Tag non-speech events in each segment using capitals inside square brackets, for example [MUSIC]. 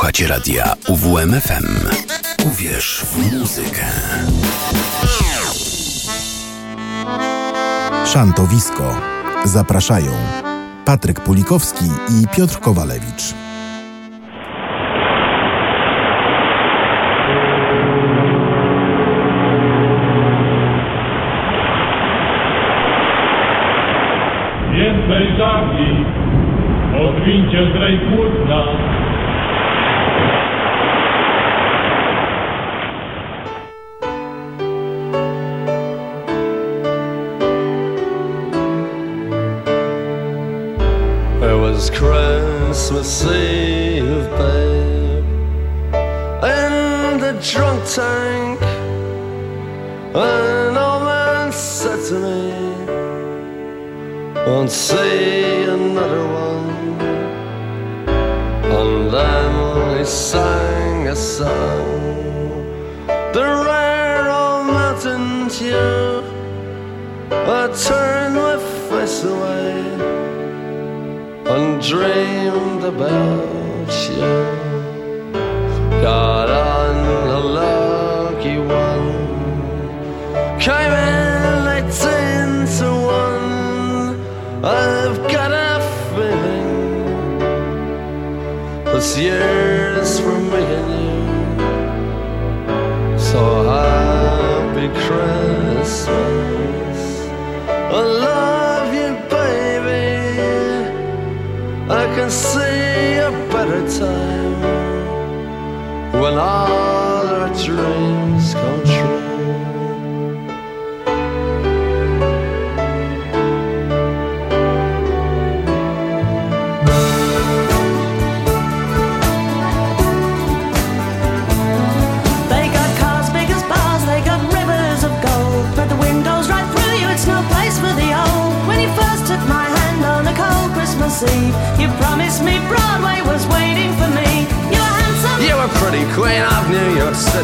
Słuchacie radia UWMFM. Uwierz w muzykę. Szantowisko. Zapraszają Patryk Pulikowski i Piotr Kowalewicz. Won't another one. And then he sang a song, the rare old mountain tune. I turned my face away and dreamed about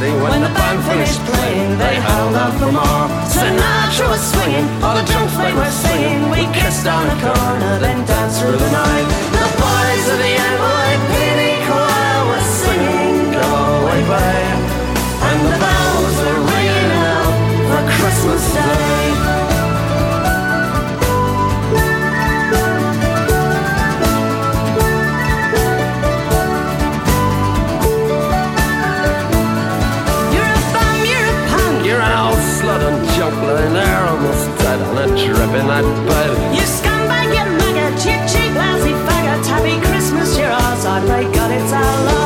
York when, When the band finished playing, they held out for more. Sinatra was swinging, all the drunks they were singing. We kissed on a corner, then danced through the night. The boys of the a drip in that bed. You scumbag, you maggot, you cheap, lousy faggot. Happy Christmas, you're ours. I pray God it's our love.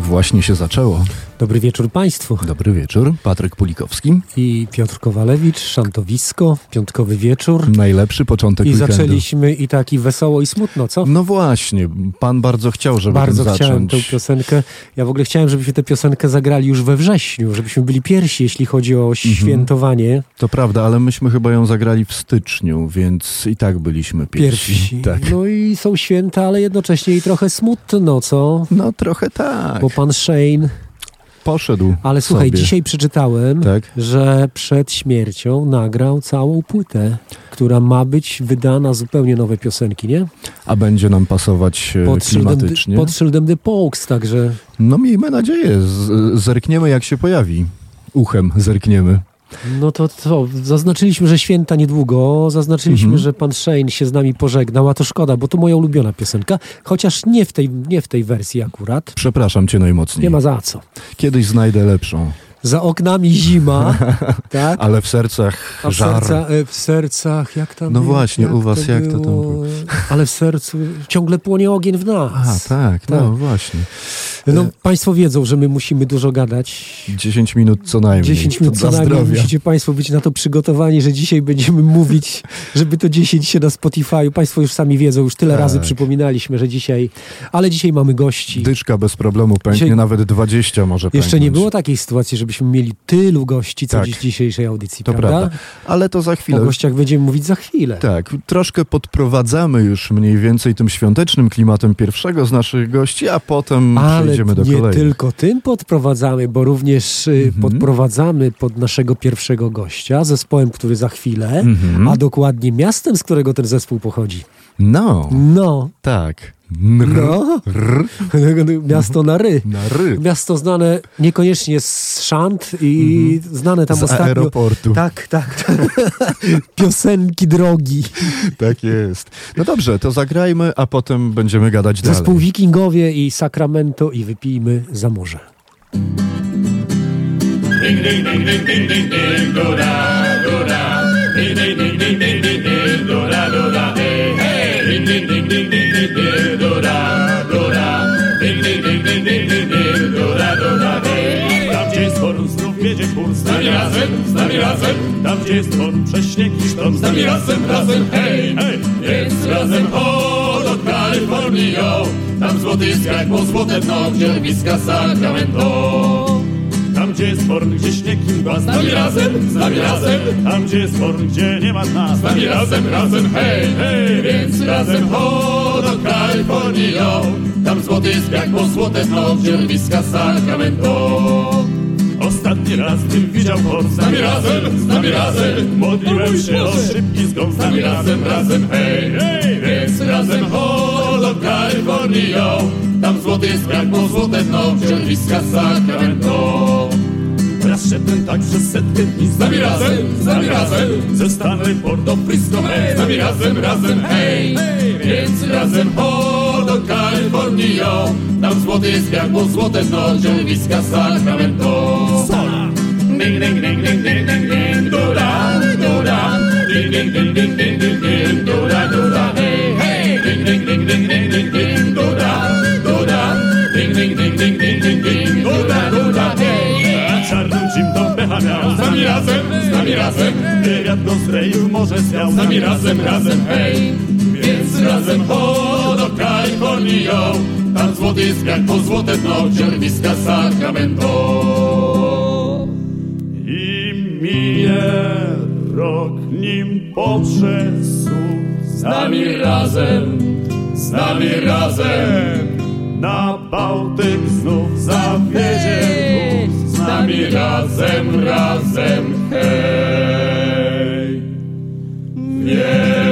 Tak właśnie się zaczęło. Dobry wieczór Państwu. Dobry wieczór, Patryk Pulikowski. I Piotr Kowalewicz, Szantowisko, piątkowy wieczór. Najlepszy początek I weekendu. zaczęliśmy i tak i wesoło i smutno, co? No właśnie, pan bardzo chciał, żeby Bardzo chciałem tę piosenkę. Ja w ogóle chciałem, żebyśmy tę piosenkę zagrali już we wrześniu, żebyśmy byli pierwsi, jeśli chodzi o Mhm. świętowanie. To prawda, ale myśmy chyba ją zagrali w styczniu, więc i tak byliśmy pierwsi. Pierwsi. [LAUGHS] Tak. No i są święta, ale jednocześnie i trochę smutno, co? No trochę tak. Bo pan Shane. Poszedł Ale słuchaj, sobie. dzisiaj przeczytałem, Tak? że przed śmiercią nagrał całą płytę, która ma być wydana zupełnie nowe piosenki, nie? A będzie nam pasować Pod szyldem, klimatycznie. pod szyldem The Pokes, także No miejmy nadzieję, z, zerkniemy jak się pojawi. Uchem zerkniemy. No to co, zaznaczyliśmy, że święta niedługo, zaznaczyliśmy, Mhm. że pan Shane się z nami pożegnał, a to szkoda, bo to moja ulubiona piosenka, chociaż nie w tej, nie w tej wersji akurat. Przepraszam cię najmocniej. Nie ma za co. Kiedyś znajdę lepszą, Za oknami zima, [LAUGHS] tak? ale w sercach A w, żar. serca, e, w sercach, jak tam No było? właśnie, u was jak to tam było? Ale w sercu ciągle płonie ogień w nas. A, tak, no Tak. właśnie. No, E, państwo wiedzą, że my musimy dużo gadać. 10 minut co najmniej. 10 minut To co najmniej. Musicie Państwo być na to przygotowani, że dzisiaj będziemy mówić, żeby to 10 się na Spotify'u. Państwo już sami wiedzą, już tyle Tak. razy przypominaliśmy, że dzisiaj, ale dzisiaj mamy gości. Dyczka bez problemu pęknie, Dzisiaj- nawet 20 może Jeszcze nie pęknąć. było takiej sytuacji, żebyśmy mieli tylu gości, co Tak. dziś dzisiejszej audycji, To prawda? prawda. Ale to za O chwilę. gościach będziemy mówić za chwilę. Tak, troszkę podprowadzamy już mniej więcej tym świątecznym klimatem pierwszego z naszych gości, a potem Ale przejdziemy do nie kolejnych. tylko tym podprowadzamy, bo również y, Mhm. podprowadzamy pod naszego pierwszego gościa, zespołem, który za chwilę, Mhm. a dokładnie miastem, z którego ten zespół pochodzi. No, No, tak. Nr, no. miasto na ry. na ry. Miasto znane niekoniecznie z szant i znane tam Mhm. Z ostatnio. aeroportu. Tak, tak. Piosenki drogi. Tak jest. No dobrze, to zagrajmy, a potem będziemy gadać dalej. Zespół Wikingowie i Sacramento i wypijmy za morze. Ding ding ding ding ding ding ding do da do da ding ding ding ding ding ding ding do da do da hey hey ding ding ding ding ding kurs z nami razem z nami razem. Tam gdzie jest forum prześnieg i sztorm z nami razem razem hej hej. Więc razem ho do Kalifornii yo tam złoty jest jak po złote dno gdzie urwiska Sacramento. Tam gdzie jest porn, gdzie śnieg i mgła. Z nami razem, z nami razem. Tam gdzie jest porn, gdzie nie ma dna. Z nami razem, razem, hej, hej. Więc razem ho do Kalifornii, yo Tam złoty jest jak po złote dno Gdzie urwiska Sacramento Ostatni raz, gdym widział porn Z nami razem, z nami razem. Modliłem się o szybki zgon. Z nami razem, razem, hej, hej. Więc razem ho do Kalifornii, Tam złoty jest jak po złote dno. Gdzie urwiska Sacramento Raz szedłem tak przez setkę dni. Z nami razem, z nami razem. Ze Stanley Port do Frisco, hej. Z nami razem, razem, hej Więc razem ho do Kalifornii, yo Tam złoty jest jak po złote dno Gdzie urwiska Sacramento Ding, ding, ding, ding, ding, ding, ding Do da, do da Ding, ding, ding, ding, ding, ding, ding Do da, do da, hey, hey Ding, ding, ding, ding, ding, ding, ding Do da, do da Ding, ding, ding, ding, ding, ding, ding Do da, do da, hey A czarnym Jim to pecha miał Z nami razem, z nami razem Wywiad go z reju może zwiał Z nami razem, razem, hej Więc razem ho do Kalifornii, yo Tam złoty jest jak po złote dno Gdzie urwiska Sacramento i mije rok, nim słuch. Z nami razem, z nami razem, na Bałtyk znów zawiedzie. Z nami razem, razem, hej. Więc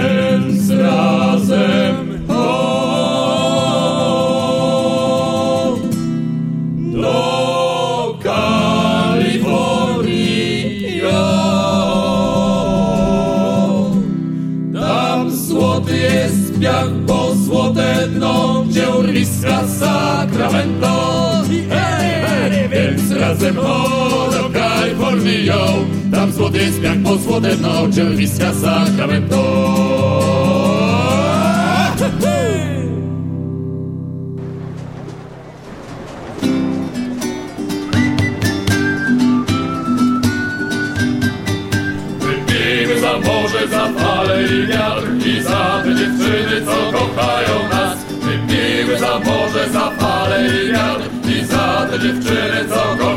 pod jak pod złotem na oczywiska sakramento. Wypijmy za morze, za fale i wiatr i za te dziewczyny, co kochają nas. Wypijmy za morze, za fale i wiatr i za te dziewczyny, co kochają nas.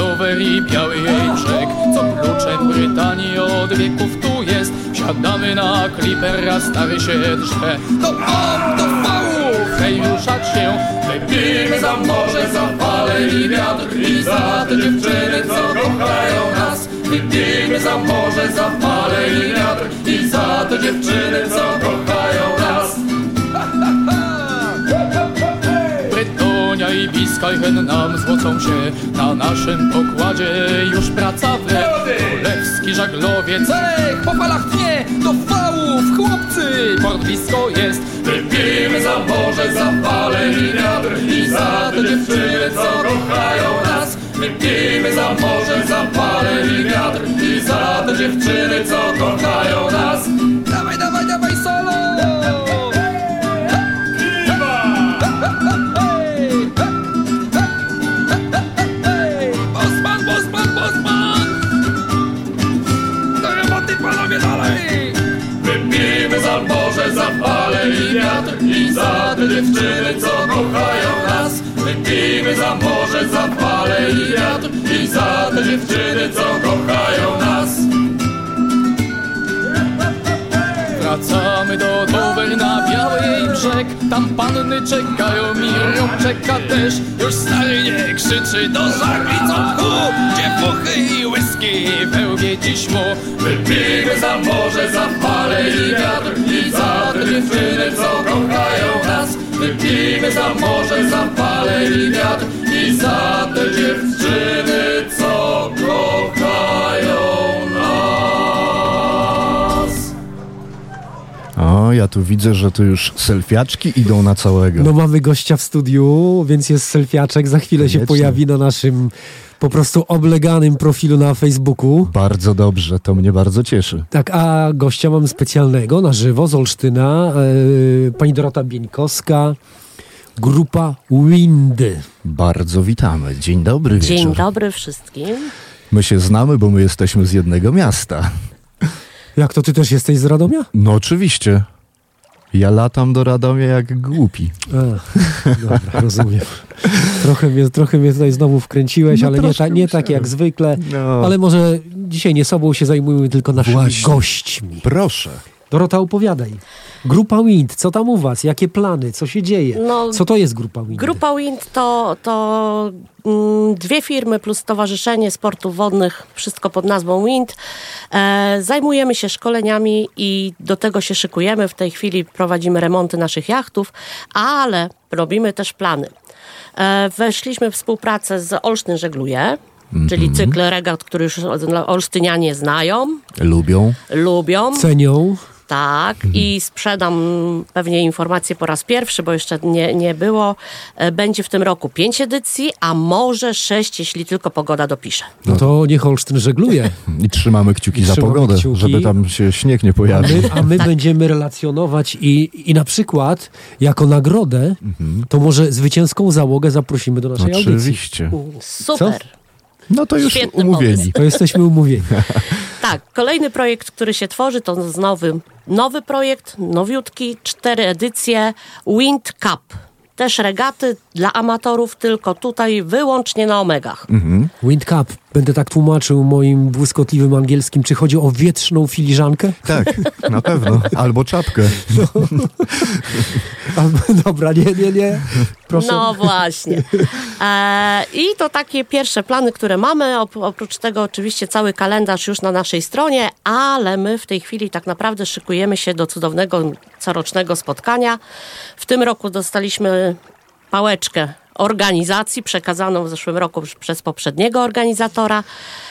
Dover i biały jej brzeg Co kluczem Brytanii od wieków tu jest Wsiadamy na klipera, stary się drze Do om, do fałów, hej ruszać się Wypijmy za morze, za fale i wiatr i za te dziewczyny, co kochają nas. Wypijmy za morze, za fale i wiatr i za te dziewczyny, co kochają nas. Brytonia i Biskajhen nam złocą się Na naszym pokładzie już praca we Królewski żaglowiec, ech, po falach tnie Do fałów, chłopcy, port blisko jest Wypijmy za morze, za fale i wiatr i za te dziewczyny, co kochają nas. Wypijmy za morze, za fale i wiatr i za te dziewczyny, co kochają nas. Dawaj, dawaj, dawaj, solo! Te dziewczyny, co kochają nas. Wypijmy za morze, za fale i wiatr i za te dziewczyny, co kochają nas. Wracamy do Dover na biały brzeg. Tam panny czekają, Miriam czeka też. Już stary nie krzyczy do żagli co tchu Gdzie puchy i whisky wełbie dziś mu? Wypijmy za morze, za fale i wiatr. I za te dziewczyny, co kochają nas. Wypijmy za morze, za fale i wiatr. I za te dziewczyny, co ja tu widzę, że tu już selfiaczki idą na całego. No mamy gościa w studiu, więc jest selfiaczek. Za chwilę się Koniecznie. pojawi na naszym po prostu obleganym profilu na Facebooku. Bardzo dobrze, to mnie bardzo cieszy. Tak, a gościa mamy specjalnego na żywo z Olsztyna. e, pani Dorota Bieńkowska, grupa Windy. Bardzo witamy. Dzień dobry wieczór. Dzień dobry wszystkim. My się znamy, bo my jesteśmy z jednego miasta. Jak to ty też jesteś z Radomia? No oczywiście. Ja latam do Radomia jak głupi. A, dobra, [LAUGHS] rozumiem. Trochę mnie, trochę mnie tutaj znowu wkręciłeś, No ale nie, ta, nie tak jak zwykle. No. Ale może dzisiaj nie sobą się zajmujemy, tylko naszymi Właśnie. gośćmi. Proszę. Dorota, opowiadaj. Grupa Wind, co tam u was? Jakie plany? Co się dzieje? No, co to jest Grupa Wind? Grupa Wind to, to mm, dwie firmy plus Stowarzyszenie Sportów Wodnych, wszystko pod nazwą Wind. E, zajmujemy się szkoleniami i do tego się szykujemy. W tej chwili prowadzimy remonty naszych jachtów, ale robimy też plany. E, weszliśmy w współpracę z Olsztyn Żegluje, czyli cykl regat, który już olsztynianie znają, Lubią? lubią. Cenią. Tak, i sprzedam pewnie informację po raz pierwszy, bo jeszcze nie, nie było. E, Będzie w tym roku pięć edycji, a może sześć, jeśli tylko pogoda dopisze. No to niech Olsztyn żegluje. I trzymamy kciuki I za trzymamy pogodę, kciuki. żeby tam się śnieg nie A pojawił. my, a my będziemy relacjonować i, i na przykład jako nagrodę to może zwycięską załogę zaprosimy do naszej audycji. Oczywiście. Super. No to już Świetny umówieni. pomysł. To jesteśmy umówieni. [LAUGHS] Tak, kolejny projekt, który się tworzy, to z nowy, nowy projekt, nowiutki, cztery edycje Wind Cup. Też regaty dla amatorów, tylko tutaj wyłącznie na omegach. Wind Cup. Będę tak tłumaczył moim błyskotliwym angielskim, czy chodzi o wietrzną filiżankę? Tak, na pewno. Albo czapkę. [LAUGHS] Albo, dobra, nie, nie, nie. Proszę. No właśnie. E, I to takie pierwsze plany, które mamy. Op- oprócz tego oczywiście cały kalendarz już na naszej stronie, ale my w tej chwili tak naprawdę szykujemy się do cudownego corocznego spotkania. W tym roku dostaliśmy pałeczkę organizacji przekazaną w zeszłym roku przez poprzedniego organizatora.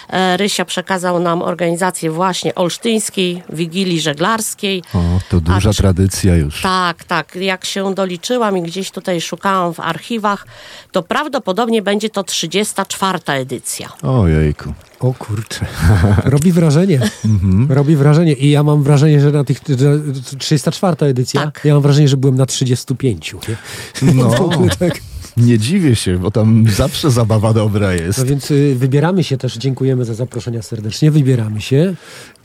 E, Rysia przekazał nam organizację właśnie olsztyńskiej Wigilii Żeglarskiej. O, to duża A tradycja już. Tak, tak. Jak się doliczyłam i gdzieś tutaj szukałam w archiwach, to prawdopodobnie będzie to 34. edycja. Ojejku. O kurczę. [LAUGHS] Robi wrażenie. Mhm. Robi wrażenie. I ja mam wrażenie, że na tych że 34 edycja, Tak. ja mam wrażenie, że byłem na 35. Nie? No. [LAUGHS] Tak. Nie dziwię się, bo tam zawsze zabawa dobra jest. No więc y, wybieramy się też, dziękujemy za zaproszenia serdecznie, wybieramy się.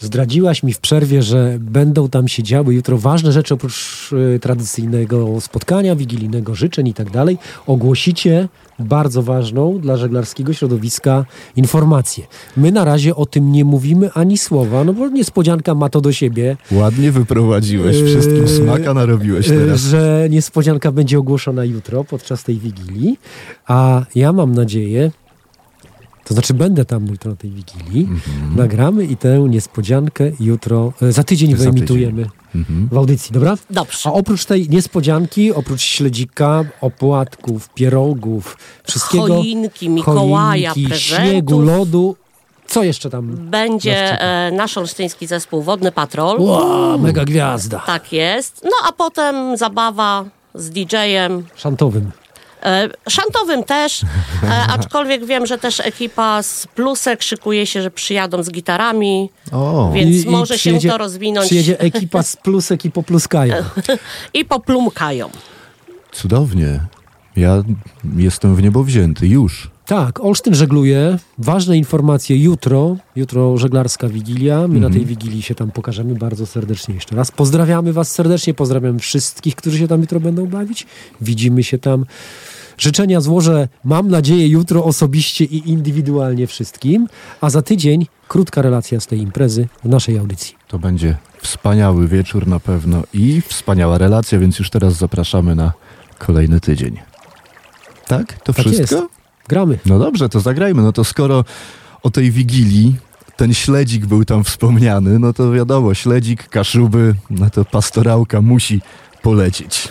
Zdradziłaś mi w przerwie, że będą tam się działy jutro ważne rzeczy oprócz y, tradycyjnego spotkania, wigilijnego życzeń i tak dalej. Ogłosicie bardzo ważną dla żeglarskiego środowiska informację. My na razie o tym nie mówimy ani słowa, no bo niespodzianka ma to do siebie, Ładnie wyprowadziłeś, Yy, wszystkim smaka narobiłeś y, teraz. że niespodzianka będzie ogłoszona jutro podczas tej wigilii, a ja mam nadzieję, to znaczy będę tam jutro na tej wigilii, nagramy i tę niespodziankę jutro, e, za tydzień. Za wyemitujemy Mhm. w audycji, dobra? Dobrze. A oprócz tej niespodzianki, oprócz śledzika, opłatków, pierogów, wszystkiego, Choinki, Mikołaja, choinki, prezentów. śniegu, lodu, co jeszcze tam? Będzie e, nasz olsztyński zespół Wodny Patrol. Ła, mega gwiazda. Tak jest. No a potem zabawa z DJ-em. Szantowym. E, szantowym też, e, [LAUGHS] aczkolwiek wiem, że też ekipa z Plusek szykuje się, że przyjadą z gitarami, O, więc może się to rozwinąć Przyjedzie ekipa z plusek i popluskają. [LAUGHS] i poplumkają. cudownie. Ja jestem w niebo wzięty, już. Tak, Olsztyn żegluje. Ważne informacje jutro. Jutro żeglarska wigilia. My na tej wigilii się tam pokażemy bardzo serdecznie jeszcze raz. Pozdrawiamy Was serdecznie. Pozdrawiam wszystkich, którzy się tam jutro będą bawić. Widzimy się tam. Życzenia złożę, mam nadzieję, jutro osobiście i indywidualnie wszystkim. A za tydzień krótka relacja z tej imprezy w naszej audycji. To będzie wspaniały wieczór na pewno i wspaniała relacja, więc już teraz zapraszamy na kolejny tydzień. Tak? To Tak wszystko? jest. Gramy. No dobrze, to zagrajmy. No to skoro o tej wigilii ten śledzik był tam wspomniany, no to wiadomo, śledzik, kaszuby, no to pastorałka musi polecieć.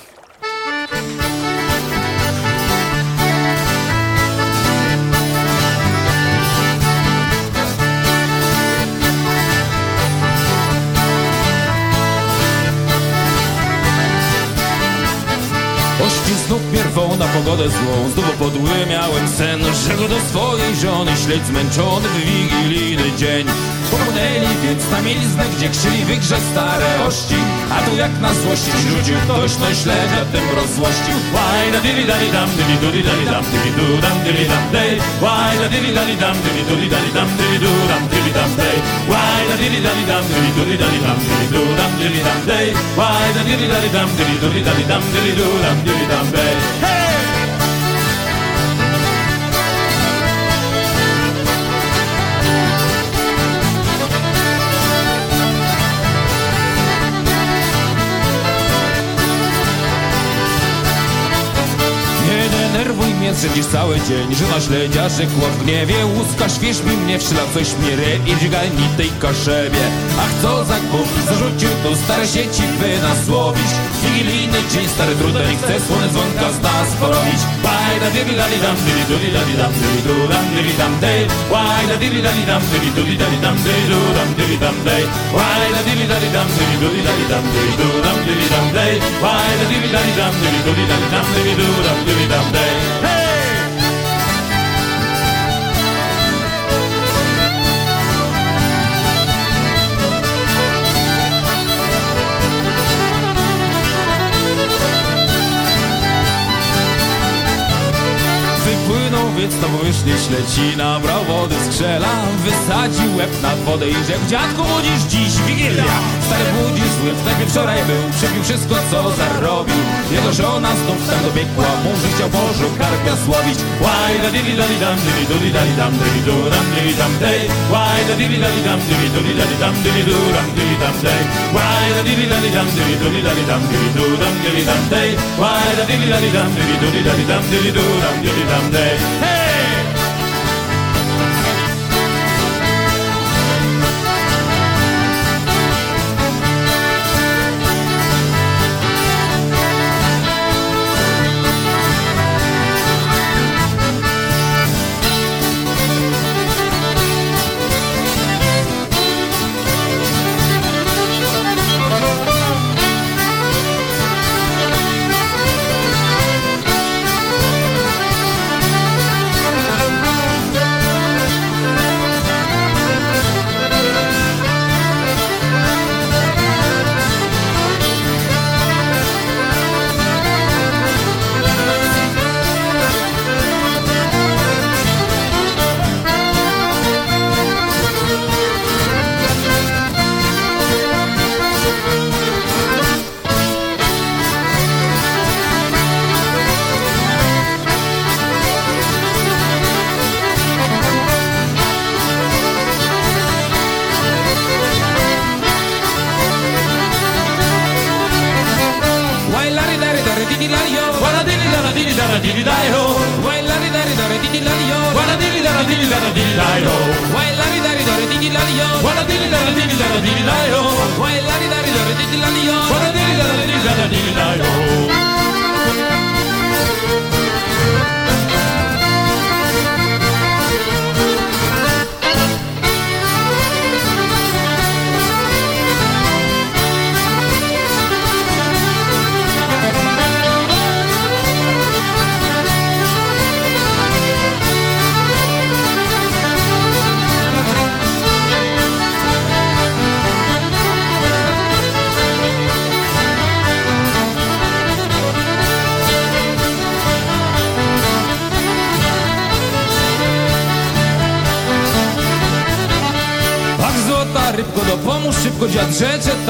Na pogodę złą Znów podły miałem sen Że go do swojej żony śledź zmęczony w wigilijny dzień Popłynęli więc na mieliznę, gdzie krzyli wygrze stare ości A tu jak na złości rzucił ktoś no śledzia tym rozłościł Why da dili dali dam dili duli dali dam dili du dam dili dam dej Why da dili dali dam dili duli dali dam dili du dam dili dam dej Why da dili dali dam dili duli dali dam dili du dam dili dam dej Why da dili dali dam dili duli dali dam dili du dam dili dam dej Hey! Przecież cały dzień Żona śledzia rzekła w gniewie Łuska śwież mi mnie wszyla coś mierę I dźgani tej kaszebie Ach co za gmów zarzucił tu stare sieci by nas łowić Wigilijny dzień stary trudel i chce słone dzwonka z nas porobić Why da dili dali dam dili duli dali dam dili du dam dili dam dej Why da dili dali dam dili duli dali dam dili du dam dili dam dej Why da dili dali dam dili duli dali dam dili du dam dili dam dej Why da dili dali dam dili duli dali dam dili du dam dili dam dej Hey! Wypłynął więc na powierzchnię śledzi Nabrał wody z krzela Wysadził łeb nad wodę i rzekł Dziadku budzisz dziś Wigilia Stary budzi zły, wtedy wczoraj był Przepił wszystko co zarobił Jego żona znów tam dobiegła Mąż chciał Bożu karpia sławić Why da dili dali dam dili duli dali dam dili du dam dili dam dej Why da dili dali dam dili duli dali dam dili du dam dili dam dej Why da dili dali dam dili duli dali dam dili du dam dili dam dej Why da dili dali dam dili duli dali dam dili du dam dili dam dej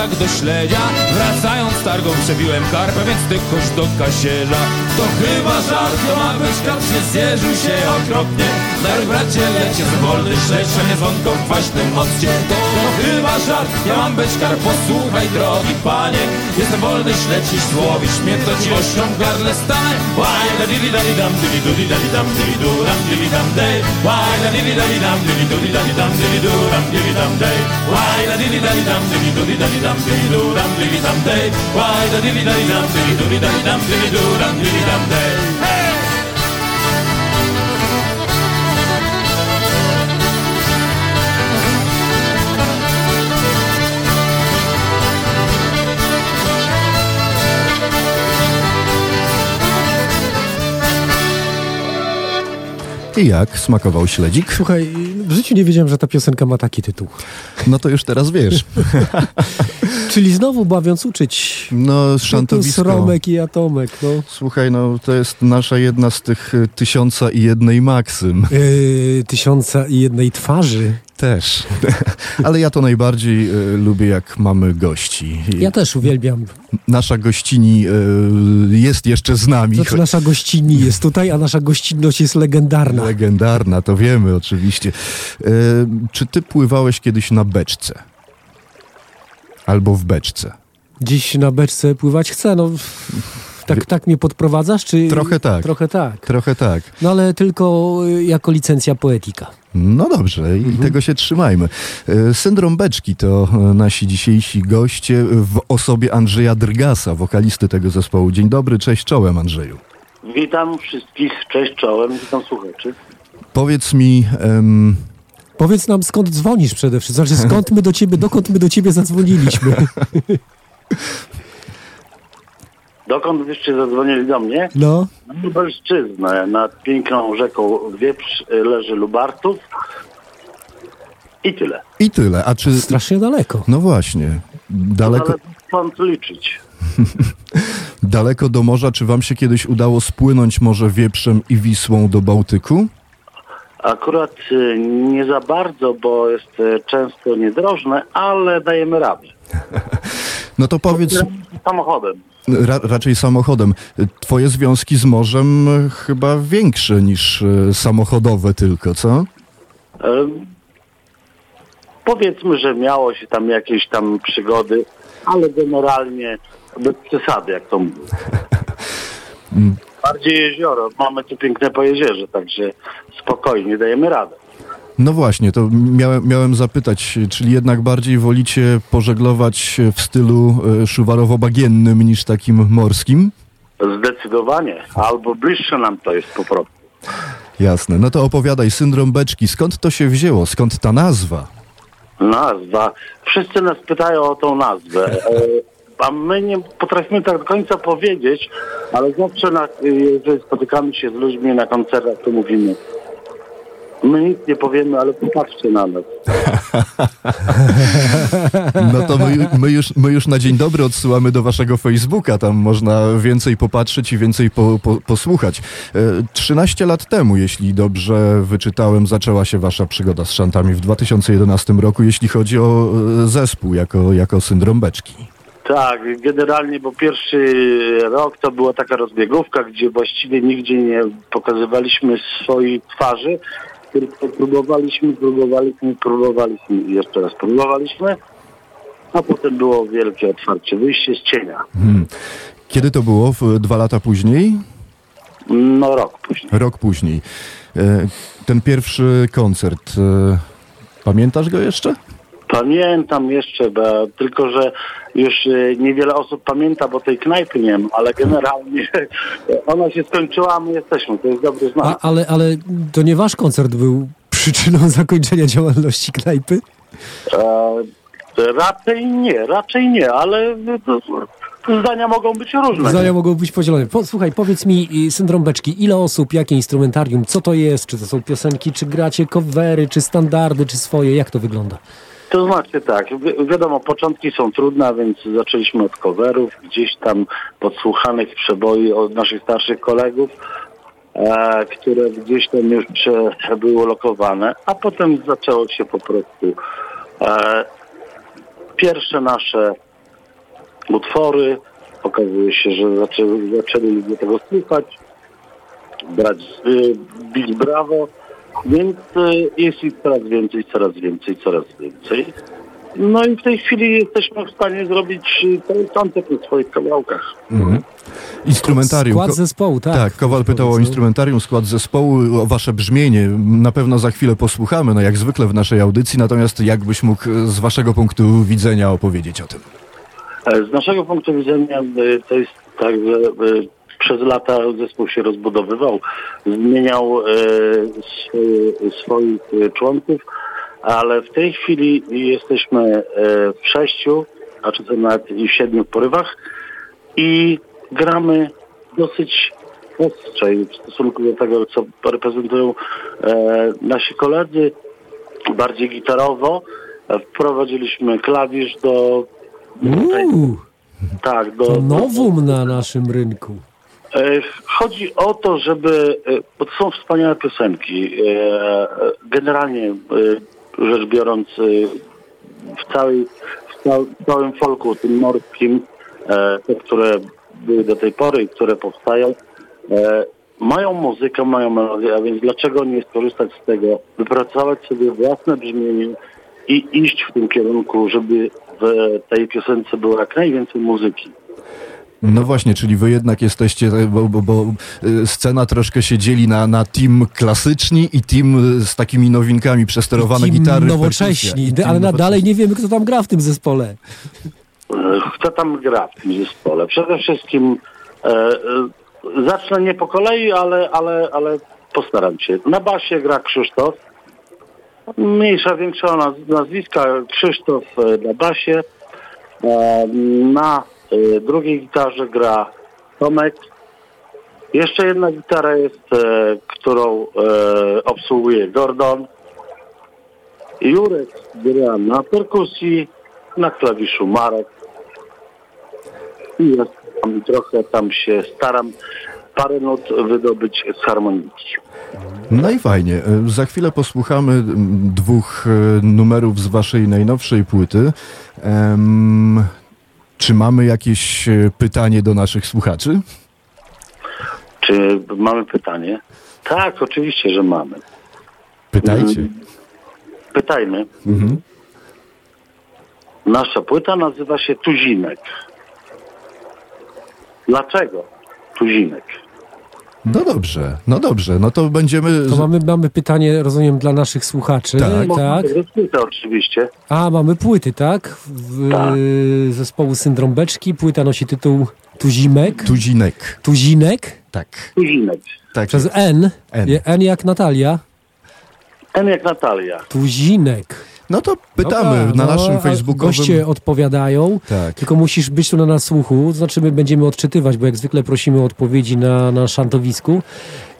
tak do śledzia Wracając targą przebiłem karpę, więc ty do kasierza To chyba żart, to ma być karp się zjeżył się okropnie Dar bracie lecie z wolny śledź, nie dzwonką w kwaśnym occie to, to chyba żart, ja mam być karp, posłuchaj drogi panie Jestem wolny śledź, jeśli złowisz mnie, to ci ością w gardle stanę Why da dili da di dam, dili du di da di dam, dili du dam, dili dam day Why da dili da di dam, dili du di da di dam, dili du dam, dili dam day Why da dili da di dam, dili du di da di dam, dili du dam, dili dam day Why da dili da di dam, dili du di da di dam, dili du dam, dili dam day Hey! I jak smakował śledzik? Słuchaj, w życiu nie wiedziałem, że ta piosenka ma taki tytuł. No to już teraz wiesz. [LAUGHS] Czyli znowu bawiąc uczyć. No, szantowisko. Romek i Atomek, no. Słuchaj, no to jest nasza jedna z tych y, tysiąca i jednej maksym. Yy, tysiąca i jednej twarzy. Też. [LAUGHS] Ale ja to najbardziej y, lubię, jak mamy gości. Ja też uwielbiam. Nasza gościni y, jest jeszcze z nami. Znaczy nasza gościni jest tutaj, a nasza gościnność jest legendarna. Legendarna, to wiemy oczywiście. Y, czy ty pływałeś kiedyś na beczce? Albo w beczce? Dziś na beczce pływać chcę, no. Tak, tak mnie podprowadzasz, czy... Trochę tak. Trochę tak. Trochę tak. No ale tylko y, jako licencja poetyka. No dobrze, i tego się trzymajmy. E, Syndrom Beczki to e, nasi dzisiejsi goście w osobie Andrzeja Drgasa, wokalisty tego zespołu. Dzień dobry, cześć czołem Andrzeju. Witam wszystkich, cześć czołem, witam słuchaczy. Powiedz mi, Powiedz nam, skąd dzwonisz przede wszystkim. Znaczy, skąd my do ciebie, dokąd my do ciebie zadzwoniliśmy. [LAUGHS] Dokąd wyście zadzwonili do mnie? No. Na Lubelszczyznę, nad piękną rzeką Wieprz leży Lubartów. I tyle. i tyle. A czy... Strasznie daleko. No właśnie, daleko, Ale skąd liczyć? [LAUGHS] daleko do morza. Czy wam się kiedyś udało spłynąć może Wieprzem i Wisłą do Bałtyku? Akurat y, nie za bardzo, bo jest y, często niedrożne, ale dajemy radę. [LAUGHS] No to powiedz Samochodem. ra, raczej samochodem. Twoje związki z morzem chyba większe niż e, samochodowe tylko, co? Ym, Powiedzmy, że miało się tam jakieś tam przygody, ale generalnie bez przesady, jak to mówię. [LAUGHS] Bardziej jezioro. Mamy tu piękne pojezierze, także spokojnie dajemy radę. No właśnie, to miałem, miałem zapytać, czyli jednak bardziej wolicie pożeglować w stylu e, szuwarowo-bagiennym niż takim morskim? Zdecydowanie. Albo bliższe nam to jest po prostu. Jasne. No to opowiadaj, syndrom beczki. Skąd to się wzięło? Skąd ta nazwa? Nazwa. Wszyscy nas pytają o tą nazwę. [LAUGHS] E, A my nie potrafimy tak do końca powiedzieć, ale zawsze na, jeżeli spotykamy się z ludźmi na koncertach, to mówimy my nic nie powiemy, ale popatrzcie na nas. [LAUGHS] No to my, my, już, my już na dzień dobry odsyłamy do waszego Facebooka. Tam można więcej popatrzeć i więcej po, po, posłuchać. E, 13 lat temu, jeśli dobrze wyczytałem, zaczęła się wasza przygoda z szantami w 2011 roku, jeśli chodzi o e, zespół jako, jako syndrom beczki. Tak, generalnie, bo pierwszy rok to była taka rozbiegówka, gdzie właściwie nigdzie nie pokazywaliśmy swojej twarzy, tylko próbowaliśmy, próbowaliśmy, próbowaliśmy i jeszcze raz próbowaliśmy, a potem było wielkie otwarcie, wyjście z cienia. Hmm. Kiedy to było? W, dwa lata później? No rok później. Rok później. E, ten pierwszy koncert, e, pamiętasz go jeszcze? Pamiętam jeszcze, bo, tylko że już e, niewiele osób pamięta, bo tej knajpy nie ma, ale generalnie [LAUGHS] ona się skończyła, a my jesteśmy. To jest dobry znak. A, ale, ale to nie wasz koncert był przyczyną [LAUGHS] zakończenia działalności knajpy? E, raczej nie, raczej nie, ale to, to zdania mogą być różne. Zdania mogą być podzielone. Po, słuchaj, powiedz mi, y, syndrom beczki, ile osób, jakie instrumentarium, co to jest? Czy to są piosenki, czy gracie covery, czy standardy, czy swoje? Jak to wygląda? To znaczy tak, wi- wiadomo, początki są trudne, więc zaczęliśmy od coverów, gdzieś tam podsłuchanych przeboi od naszych starszych kolegów, e, które gdzieś tam już były lokowane, a potem zaczęło się po prostu e, pierwsze nasze utwory. Okazuje się, że zaczęli, zaczęli ludzie tego słuchać, brać, y, bić brawo, więc y, jest ich coraz więcej, coraz więcej, coraz więcej. No i w tej chwili jesteśmy w stanie zrobić cały koncert na swoich kawałkach. Instrumentarium. Skład zespołu, tak. Tak, Kowal pytał o instrumentarium, skład zespołu, o wasze brzmienie. Na pewno za chwilę posłuchamy, no jak zwykle w naszej audycji, natomiast jakbyś mógł e, z waszego punktu widzenia opowiedzieć o tym? E, Z naszego punktu widzenia to jest tak, że przez lata zespół się rozbudowywał, zmieniał swy- swoich y, członków, ale w tej chwili jesteśmy y, w sześciu, a czasem nawet i w siedmiu porywach i gramy dosyć ostrzej w stosunku do tego, co reprezentują e, nasi koledzy, bardziej gitarowo. E, Wprowadziliśmy klawisz do Uuu, tak, do, to do, nowum na naszym rynku. E, Chodzi o to, żeby, e, bo to są wspaniałe piosenki. E, Generalnie rzecz biorąc, w, całej, w cał- w całym folku, tym morskim, te, które były do tej pory i które powstają, mają muzykę, mają melodię, a więc dlaczego nie skorzystać z tego, wypracować sobie własne brzmienie i iść w tym kierunku, żeby w tej piosence było jak najwięcej muzyki. No właśnie, czyli wy jednak jesteście, e, bo, bo, bo e, scena troszkę się dzieli na, na team klasyczni i team e, z takimi nowinkami, przesterowane Ci gitary. nowocześni. I team ale na, nowocześni. dalej nie wiemy, kto tam gra w tym zespole. Kto tam gra w tym zespole? Przede wszystkim e, e, zacznę nie po kolei, ale, ale, ale postaram się. Na basie gra Krzysztof. Mniejsza, większa naz- nazwiska. Krzysztof na basie. E, na drugiej gitarze gra Tomek. Jeszcze jedna gitara jest, e, którą e, obsługuje Gordon. Jurek gra na perkusji, na klawiszu Marek. I ja tam trochę tam się staram parę nut wydobyć z harmoniki. No i fajnie. Za chwilę posłuchamy mm, dwóch numerów z waszej najnowszej płyty. Czy mamy jakieś e, pytanie do naszych słuchaczy? Czy mamy pytanie? Tak, oczywiście, że mamy. Pytajcie. Pytajmy. Mhm. Nasza płyta nazywa się Tuzinek. Dlaczego Tuzinek? No dobrze, no dobrze, no to będziemy... To mamy, mamy pytanie, rozumiem, dla naszych słuchaczy. Tak. tak. Płytę oczywiście. A, mamy płyty, tak? W, Tak. Zespołu Syndrom Beczki. Płyta nosi tytuł Tuzimek. Tuzinek. Tuzinek. Tak. Tuzinek. tak Przez. N. N. N jak Natalia. N jak Natalia. Tuzinek. No to pytamy Dobra, na no, naszym facebookowym... Goście odpowiadają. Tak. Tylko musisz być tu na nasłuchu, to znaczy my będziemy odczytywać, bo jak zwykle prosimy o odpowiedzi na, na szantowisku,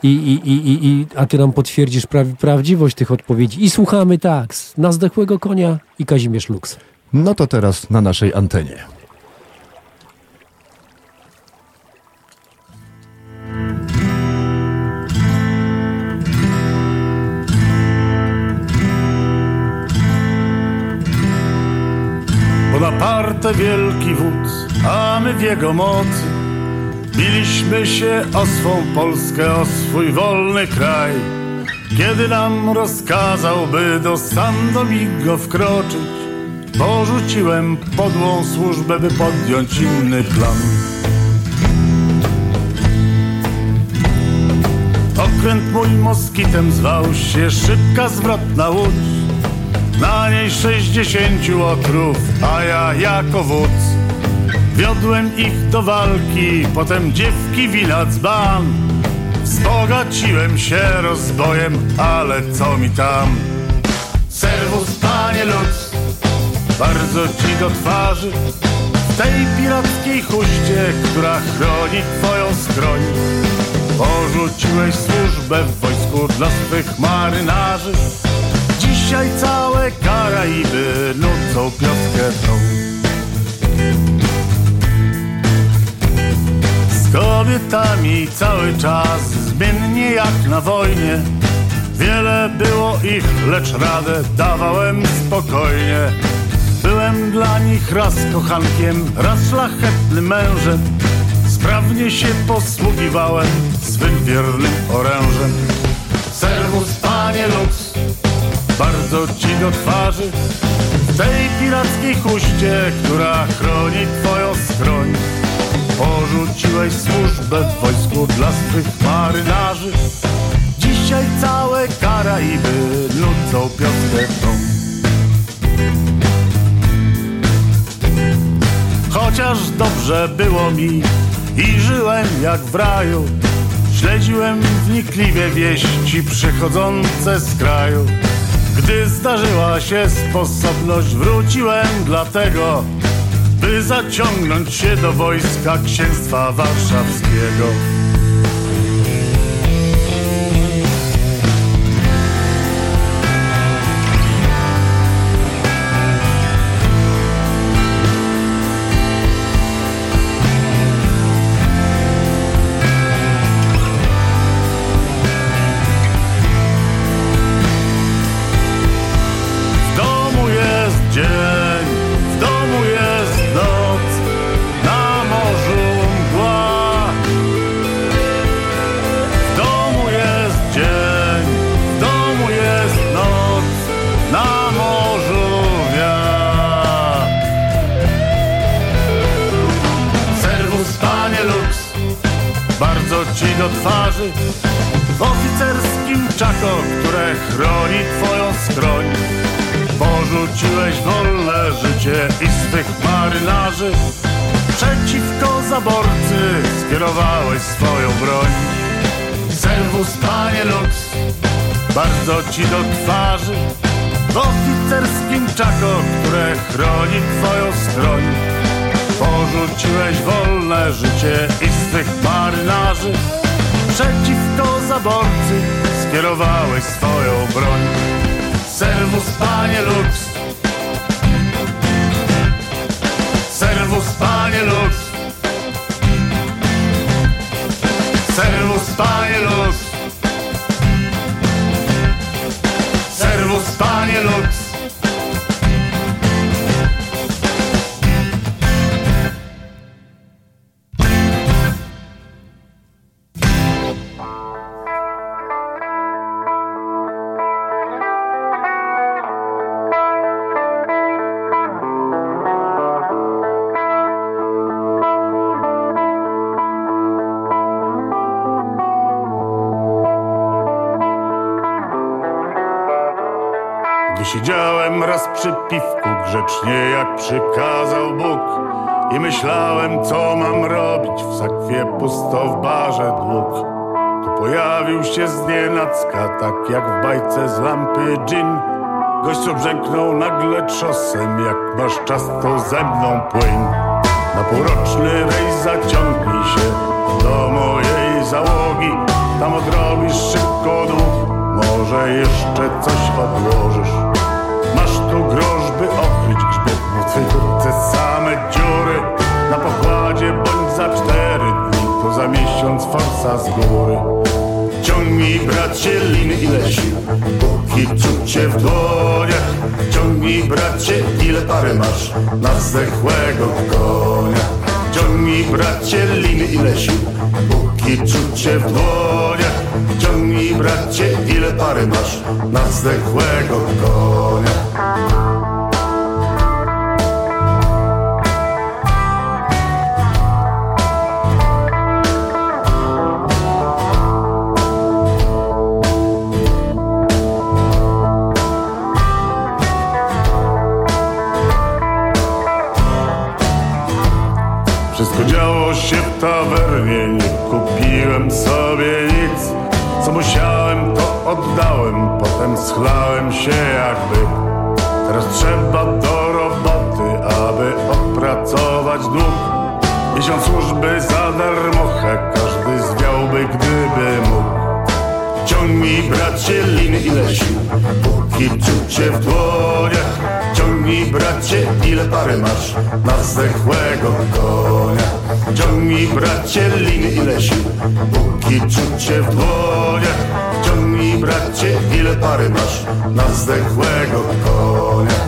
i, i, i, i, a ty nam potwierdzisz pra, prawdziwość tych odpowiedzi. I słuchamy tak, na zdechłego konia i Kazimierz Lux. No to teraz na naszej antenie. Nieba wielki wódz, a my w jego mocy. Biliśmy się o swą Polskę, o swój wolny kraj. Kiedy nam rozkazał, by do Sandomigo wkroczyć Porzuciłem podłą służbę, by podjąć inny plan. Okręt mój moskitem zwał się szybka zwrotna łódź. Na niej sześćdziesięciu otrów, a ja jako wódz. Wiodłem ich do walki, potem dziewki wina dzban. Wzbogaciłem się rozbojem, ale co mi tam? Serwus, panie Lutz, bardzo ci do twarzy W tej pirackiej huście, która chroni twoją skroń Porzuciłeś służbę w wojsku dla swych marynarzy Dzisiaj całe Karaiby nucą pioskę tą Z kobietami cały czas zmiennie jak na wojnie Wiele było ich, lecz radę dawałem spokojnie. Byłem dla nich raz kochankiem, raz szlachetnym mężem. Sprawnie się posługiwałem swym wiernym orężem. Serwus, panie Lux, bardzo ci do twarzy. W tej pirackiej huście, która chroni twoją skroń. Porzuciłeś służbę w wojsku dla swych marynarzy. Dzisiaj całe Karaiby nucą pioskę tą. Chociaż dobrze było mi i żyłem jak w raju, śledziłem wnikliwie wieści przychodzące z kraju. Gdy zdarzyła się sposobność, wróciłem dlatego, by zaciągnąć się do wojska księstwa warszawskiego. Serwus, przy piwku grzecznie jak przykazał Bóg. I myślałem co mam robić w sakwie pusto w barze dług. Tu pojawił się znienacka tak jak w bajce z lampy gin Gość co brzęknął nagle trzosem jak masz czas to ze mną płyń Na półroczny rejs zaciągnij się do mojej załogi. Tam odrobisz szybko dług. Może jeszcze coś odłożysz tu grosz, okryć grzbiet W twej same dziury Na pokładzie bądź za cztery dni To za miesiąc forsa z góry. Ciągnij bracie liny ile sił Póki czucie w dłoniach Ciągnij bracie ile pary masz Na zdechłego konia. Ciągnij bracie liny ile sił Póki czucie w dłoniach Ciągnij bracie ile pary masz Na zdechłego konia oddałem, potem schlałem się jakby. Teraz trzeba do roboty, aby opracować dług. Miesiąc służby za darmochę, każdy zwiałby, gdyby mógł. Ciągnij bracie liny ile sił, póki czucie w dłoniach. Ciągnij bracie ile pary masz na zdechłego konia. Ciągnij bracie liny ile sił, póki czucie w dłoniach. Bracie ile pary masz na zdechłego konia.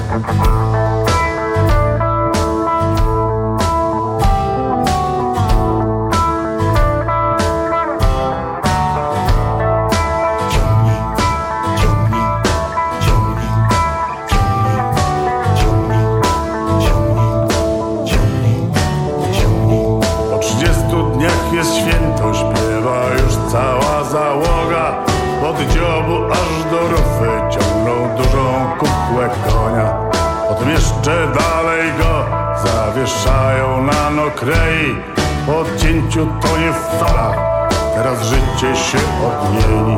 Po odcięciu tonie w falach, teraz życie się odmieni.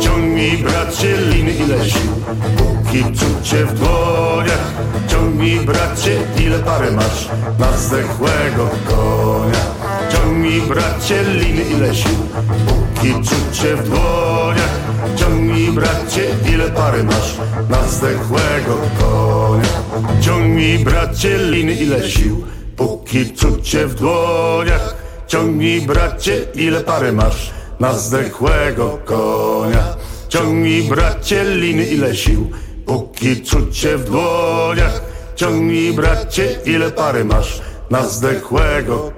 Ciągnij bracie liny ile sił, póki czucie w dłoniach. Ciągnij bracie ile pary masz na zdechłego konia. Ciągnij bracie liny ile sił, póki czucie w dłoniach. Ciągnij bracie ile pary masz na zdechłego konia. Ciągnij bracie liny ile sił, póki czucie w dłoniach. Ciągnij bracie ile pary masz na zdechłego konia. Ciągnij bracie liny ile sił, póki czucie w dłoniach. Ciągnij bracie ile pary masz na zdechłego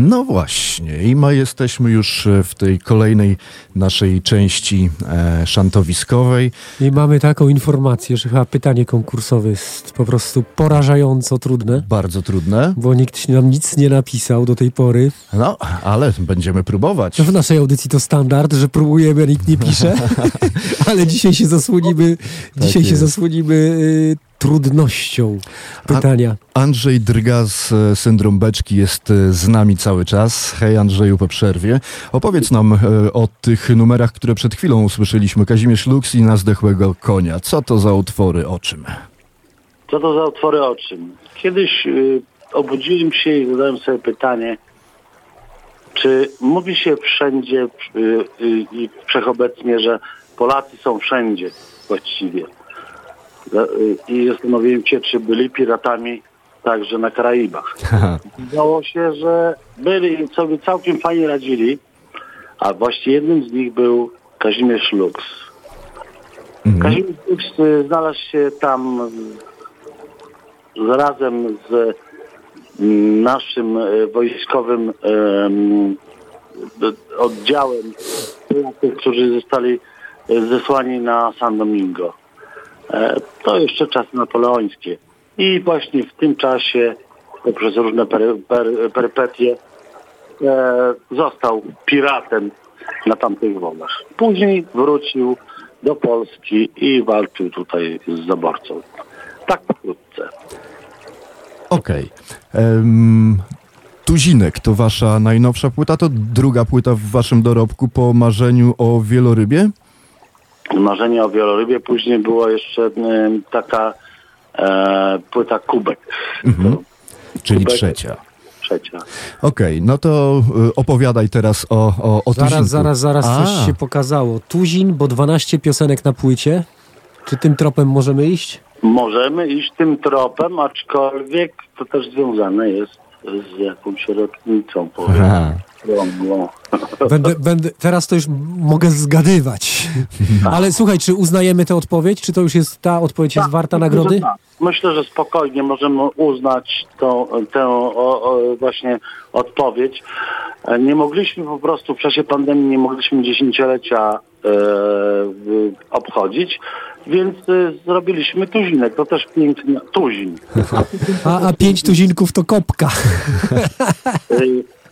No właśnie, i ma jesteśmy już e, w tej kolejnej naszej części e, szantowiskowej. I mamy taką informację, że chyba pytanie konkursowe jest po prostu porażająco trudne. Bardzo trudne. Bo nikt nam nic nie napisał do tej pory. No, ale będziemy próbować. W naszej audycji to standard, że próbujemy, a nikt nie pisze. [LAUGHS] ale dzisiaj się zasłonimy, dzisiaj się zasłonimy y, trudnością pytania. A Andrzej Drga z e, Syndrom Beczki jest e, z nami cały czas. Hej Andrzeju po przerwie. Opowiedz nam e, o tych numerach, które przed chwilą usłyszeliśmy. Kazimierz Lux i Na zdechłego konia. Co to za utwory, o czym? Co to za otwory o czym? Kiedyś y, obudziłem się i zadałem sobie pytanie, czy mówi się wszędzie y, y, i wszechobecnie, że Polacy są wszędzie właściwie. I zastanowiłem się, czy byli piratami także na Karaibach. Okazało się, że byli i sobie całkiem fajnie radzili, a właściwie jednym z nich był Kazimierz Lux. Kazimierz Lux y, znalazł się tam razem z mm, naszym y, wojskowym em, oddziałem tych, którzy zostali y, zesłani na San Domingo. E, To jeszcze czasy napoleońskie. I właśnie w tym czasie, poprzez różne per, per, perypetie, e, został piratem na tamtych wodach. Później wrócił do Polski i walczył tutaj z zaborcą. Tak pokrótce. Okej. Em, Tuzinek to wasza najnowsza płyta, to druga płyta w waszym dorobku po marzeniu o wielorybie? Marzenie o wielorybie. Później była jeszcze taka e, płyta Kubek. Mhm. Czyli Kubek. trzecia. Trzecia. Okej, no to y, opowiadaj teraz o, o, o Zaraz, Tuzinku. zaraz, zaraz A, coś się pokazało. Tuzin, bo 12 piosenek na płycie. Czy tym tropem możemy iść? Możemy iść tym tropem, aczkolwiek to też związane jest z jakąś rotnicą, powiem. Aha. Okrągłą. [LAUGHS] Będę, będę, teraz to już mogę zgadywać. Ale słuchaj, czy uznajemy tę odpowiedź? Czy to już jest ta odpowiedź jest warta Myślę, nagrody? tak. Myślę, że spokojnie możemy uznać tą, tę o, o, właśnie odpowiedź. E, Nie mogliśmy po prostu w czasie pandemii nie mogliśmy dziesięciolecia obchodzić, więc e, zrobiliśmy tuzinek. To też piękny tuzin. A, a pięć tuzinków to kopka. E,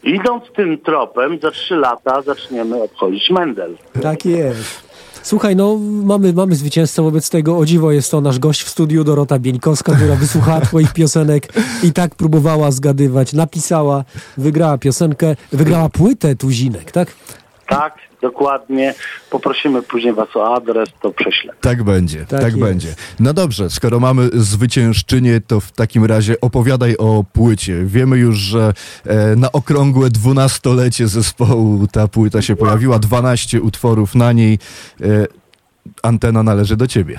Idąc tym tropem, za trzy lata zaczniemy obchodzić Mendel. Tak jest. Słuchaj, no mamy, mamy zwycięzcę wobec tego. O dziwo jest to nasz gość w studiu, Dorota Bieńkowska, która wysłuchała [LAUGHS] twoich piosenek i tak próbowała zgadywać, napisała, wygrała piosenkę, wygrała płytę Tuzinek, tak? Tak, dokładnie. Poprosimy później Was o adres, to prześlę. Tak będzie, tak, Tak będzie. No dobrze, skoro mamy zwyciężczynię, to w takim razie opowiadaj o płycie. Wiemy już, że e, na okrągłe dwunastolecie zespołu ta płyta się pojawiła, 12 utworów na niej. E, antena należy do ciebie.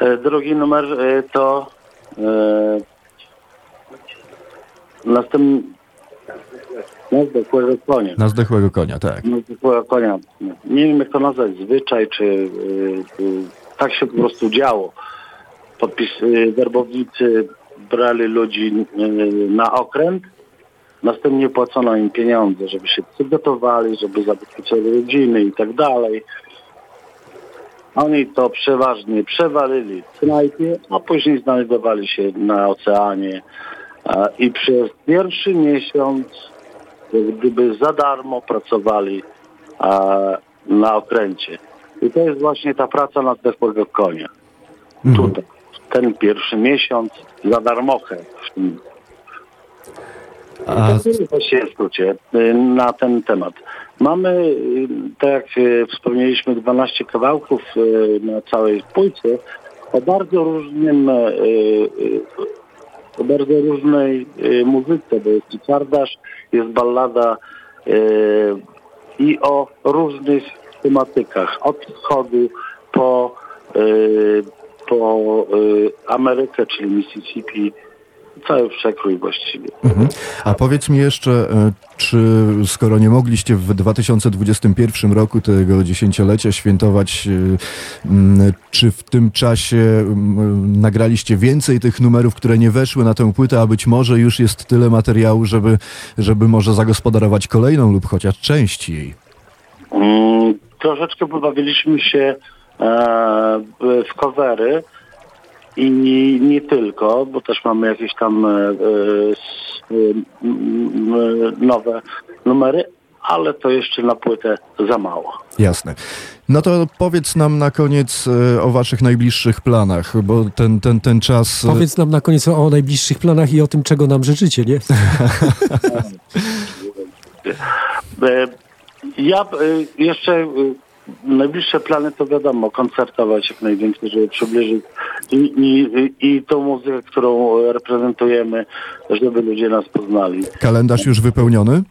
E, Drugi numer e, to e, następny na zdechłego konia. Na zdechłego konia, tak. Na zdechłego konia. Nie wiem jak to nazwać, zwyczaj, czy y, y, tak się po prostu działo. Podpis, y, werbownicy brali ludzi y, na okręt, następnie płacono im pieniądze, żeby się przygotowali, żeby zabezpieczali rodziny i tak dalej. Oni to przeważnie przewalili w knajpie, a później znajdowali się na oceanie i przez pierwszy miesiąc gdyby za darmo pracowali a, na okręcie. I to jest właśnie ta praca na zdechłego konia. Tutaj. Ten pierwszy miesiąc za darmochę. A To tyle właściwie w skrócie y, na ten temat. Mamy, y, tak jak y, wspomnieliśmy, 12 kawałków na całej płycie o bardzo różnym, o bardzo różnej y, muzyce, bo jest gitardasz, jest ballada y, i o różnych tematykach, od wschodu po, y, po Amerykę, czyli Mississippi, cały przekrój właściwie. Mhm. A powiedz mi jeszcze, e, czy skoro nie mogliście w 2021 roku tego dziesięciolecia świętować, e, czy w tym czasie nagraliście więcej tych numerów, które nie weszły na tę płytę, a być może już jest tyle materiału, żeby, żeby może zagospodarować kolejną lub chociaż część jej? Mm, troszeczkę pobawiliśmy się e, w covery i nie tylko, bo też mamy jakieś tam e, e, e, nowe numery, ale to jeszcze na płytę za mało. Jasne. No to powiedz nam na koniec o waszych najbliższych planach, bo ten, ten, ten czas... Powiedz nam na koniec o, o najbliższych planach i o tym, czego nam życzycie, nie? [LAUGHS] Ja jeszcze najbliższe plany to wiadomo, koncertować jak najwięcej, żeby przybliżyć i, i, i tą muzykę, którą reprezentujemy, żeby ludzie nas poznali. Kalendarz już wypełniony?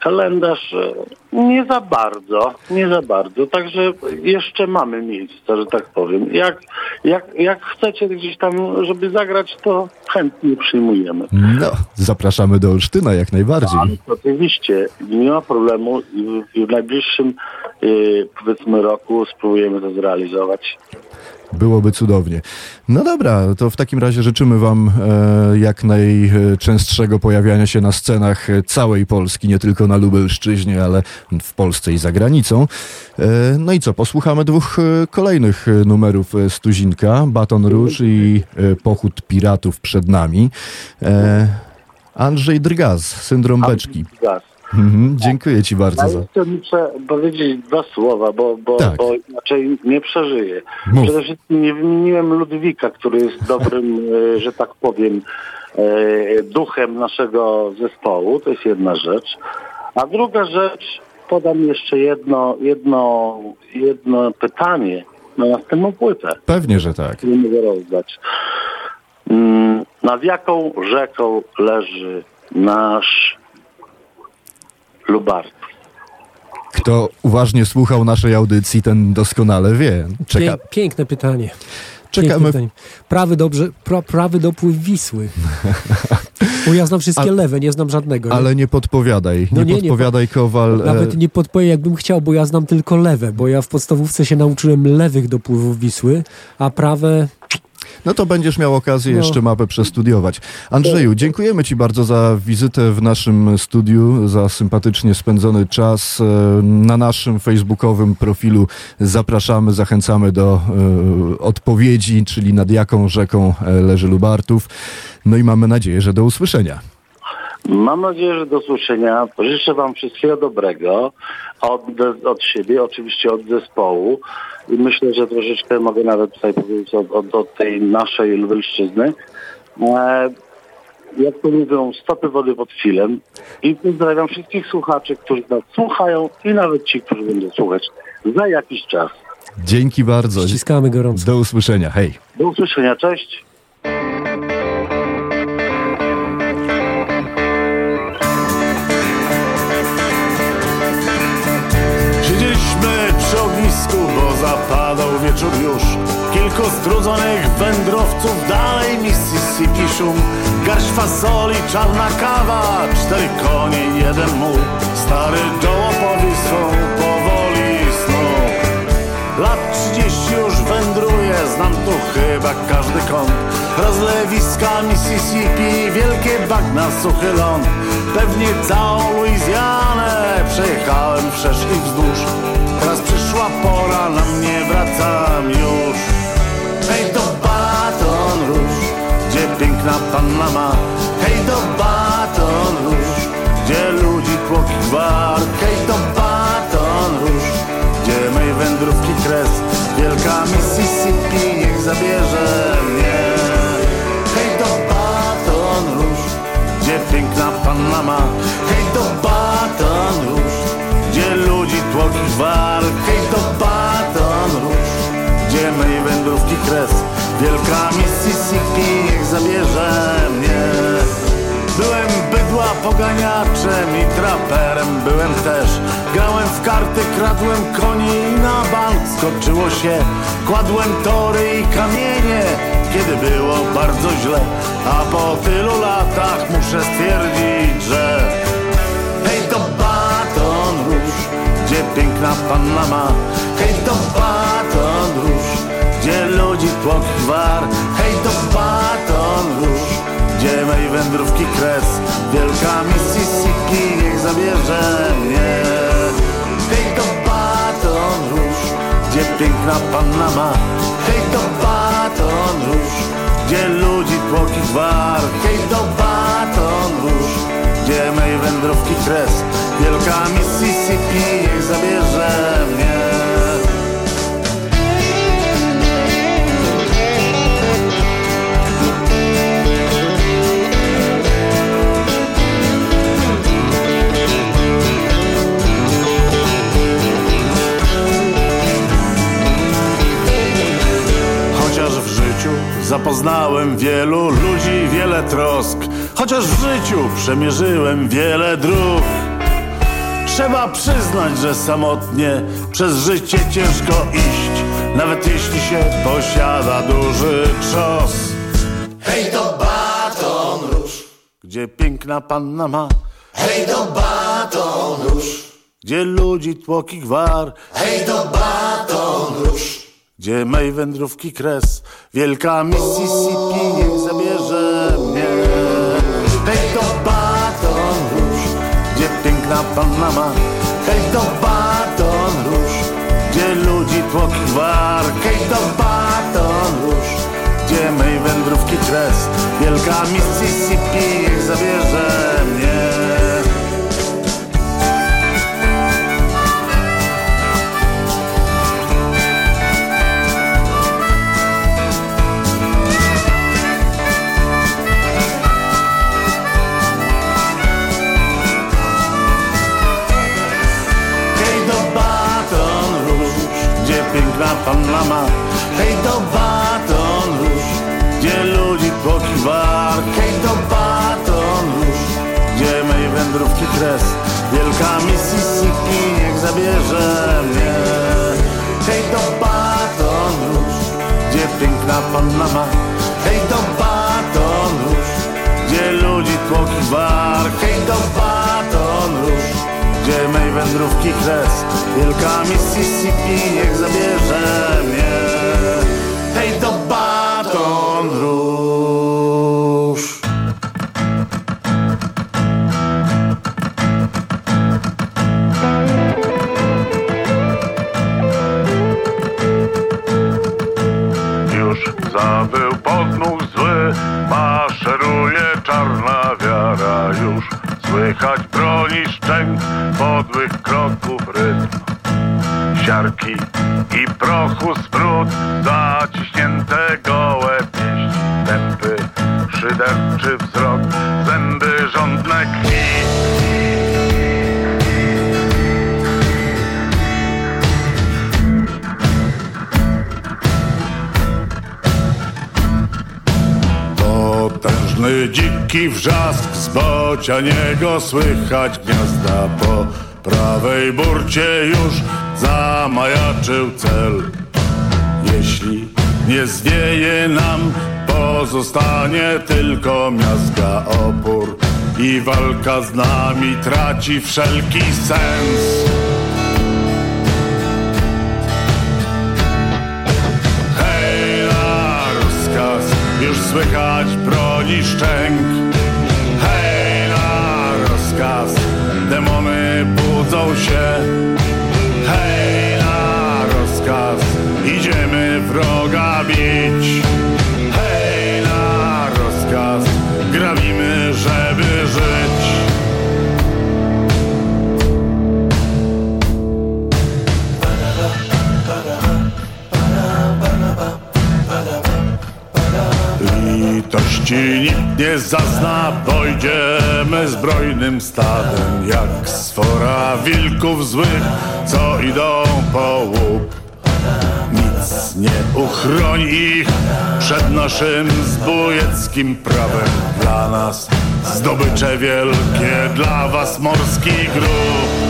Kalendarz e, nie za bardzo, nie za bardzo, także jeszcze mamy miejsce, że tak powiem. Jak, jak, jak chcecie gdzieś tam, żeby zagrać, to chętnie przyjmujemy. No, zapraszamy do Olsztyna jak najbardziej. Oczywiście, nie ma problemu. W, w najbliższym, y, powiedzmy, roku spróbujemy to zrealizować. Byłoby cudownie. No dobra, to w takim razie życzymy Wam e, jak najczęstszego pojawiania się na scenach całej Polski, nie tylko na Lubelszczyźnie, ale w Polsce i za granicą. E, no i co, posłuchamy dwóch e, kolejnych numerów e, z Tuzinka, Baton Rouge i e, Pochód Piratów przed nami. E, Andrzej Drgaz, Syndrom Beczki. Gaz. Mhm, dziękuję Ci bardzo Ja za... jeszcze muszę powiedzieć dwa słowa, bo, bo, Tak. bo inaczej nie przeżyję. Mów. Przede wszystkim nie wymieniłem Ludwika, który jest dobrym, [LAUGHS] e, że tak powiem, e, duchem naszego zespołu. To jest jedna rzecz. A druga rzecz, podam jeszcze jedno, jedno, jedno pytanie na następną płytę. Pewnie, że tak. Nie mogę rozdać. Mm, Nad jaką rzeką leży nasz Lubart? Kto uważnie słuchał naszej audycji, ten doskonale wie. Czeka... Pię, piękne pytanie. Czekamy Piękne w- pytanie. Prawy, dobrze, pra, prawy dopływ Wisły. Bo ja znam wszystkie A- lewe, nie znam żadnego. nie? Ale nie podpowiadaj, No nie, nie, nie podpowiadaj Kowal. e, Nawet nie podpowiem, jakbym chciał, bo ja znam tylko lewe, bo ja w podstawówce się nauczyłem lewych dopływów Wisły, a prawe... No to będziesz miał okazję No. jeszcze mapę przestudiować. Andrzeju, dziękujemy Ci bardzo za wizytę w naszym studiu, za sympatycznie spędzony czas. E, Na naszym facebookowym profilu zapraszamy, zachęcamy do e, odpowiedzi, czyli nad jaką rzeką e, leży Lubartów. No i mamy nadzieję, że do usłyszenia. Mam nadzieję, że do usłyszenia. Życzę Wam wszystkiego dobrego od, od siebie, oczywiście od zespołu. I myślę, że troszeczkę mogę nawet tutaj powiedzieć od, od, od tej naszej Lubelszczyzny. E, jak to mówią, stopy wody pod filem. I pozdrawiam wszystkich słuchaczy, którzy nas słuchają i nawet ci, którzy będą słuchać za jakiś czas. Dzięki bardzo. Ściskamy gorąco. Do usłyszenia. Hej. Do usłyszenia, cześć. Bo zapadał wieczór już. Kilku strudzonych wędrowców dalej Mississippi szum. Garść fasoli, czarna kawa, cztery konie jeden muł Stary Joe opowie swą powoli snu. Lat 30 już wędruję, znam tu chyba każdy kąt. Rozlewiska Mississippi, wielkie bagna, suchy ląd. Pewnie całą Luizjanę przejechałem wszerz i wzdłuż przyszła pora, na mnie wracam już. Hej to Baton Rouge, gdzie piękna panna ma. Hej to Baton Rouge, gdzie ludzi tłoki gwar. Hej to Baton Rouge, gdzie mej wędrówki kres. Wielka Mississippi niech zabierze mnie. Hej to Baton Rouge, gdzie piękna panna ma. Hej to Baton Rouge, gdzie ludzi tłoki gwar wędrówki kres. Wielka Mississippi niech zabierze mnie. Byłem bydła poganiaczem i traperem byłem też. Grałem w karty, kradłem konie i na bank skoczyło się. Kładłem tory i kamienie, kiedy było bardzo źle. A po tylu latach muszę stwierdzić, że Hej to Baton Rouge, gdzie piękna panna ma. Hej to Baton Rouge, gdzie ludzi tłok gwar Hej to Baton Rouge, gdzie mej wędrówki kres. Wielka Mississippi niech zabierze mnie. Hej to Baton Rouge, gdzie piękna panna ma Hej to Baton Rouge, gdzie ludzi tłoki gwar Hej to Baton Rouge, gdzie mej wędrówki kres. Wielka Mississippi niech zabierze zapoznałem wielu ludzi, wiele trosk Chociaż w życiu przemierzyłem wiele dróg. Trzeba przyznać, że samotnie przez życie ciężko iść Nawet jeśli się posiada duży trzos. Hej to Baton Rouge Gdzie piękna panna ma? Hej to Baton Rouge Gdzie ludzi tłoki gwar? Hej to Baton Rouge gdzie mej wędrówki kres Wielka Mississippi niech zabierze mnie. Hej to Baton Rouge Gdzie piękna panna ma Hej to Baton Rouge Gdzie ludzi tłoki gwar Hej to Baton Rouge Gdzie mej wędrówki kres Wielka Mississippi niech zabierze piękna panna ma Hej do Baton Rouge, gdzie ludzi tłoki war Hej do Baton Rouge, gdzie mej wędrówki kres. Wielka Mississippi niech zabierze mnie. Hej do Baton Rouge, gdzie piękna panna ma Hej do Baton Rouge, gdzie ludzi tłoki war Hej do Baton Rouge gdzie mej wędrówki kres. Wielka Mississippi niech zabierze mnie Dziki wrzask z bocianiego słychać gniazda po prawej burcie już zamajaczył cel. Jeśli nie zwieje nam, pozostanie tylko miazga opór i walka z nami traci wszelki sens. Broni szczęk. Hej, na rozkaz, demony budzą się. Hej, na rozkaz, idziemy wroga bić. Litości nikt nie zazna, dojdziemy zbrojnym stadem Jak sfora wilków złych, co idą po łup. Nic nie uchroni ich przed naszym zbójeckim prawem. Dla nas zdobycze wielkie, dla was morski grób